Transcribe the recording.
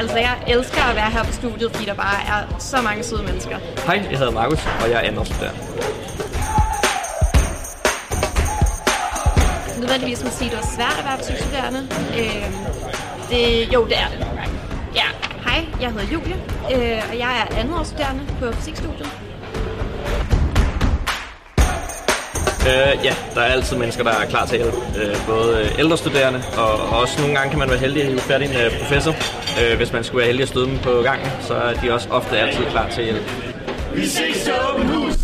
Altså, jeg elsker at være her på studiet, fordi der bare er så mange søde mennesker. Hej, jeg hedder Markus, og jeg er andenårsstuderende. Nødvendigvis må sige, at det var svært at være fysikstuderende. Øh, det, jo, det er det. Ja, hej, jeg hedder Julie, øh, og jeg er andenårsstuderende på fysikstudiet. Øh, ja, der er altid mennesker, der er klar til at hjælpe. Øh, både øh, ældre studerende, og også nogle gange kan man være heldig at hive fat i en øh, professor. Øh, hvis man skulle være heldig at støde dem på gangen, så er de også ofte altid klar til at hjælpe. Vi ses til åben hus!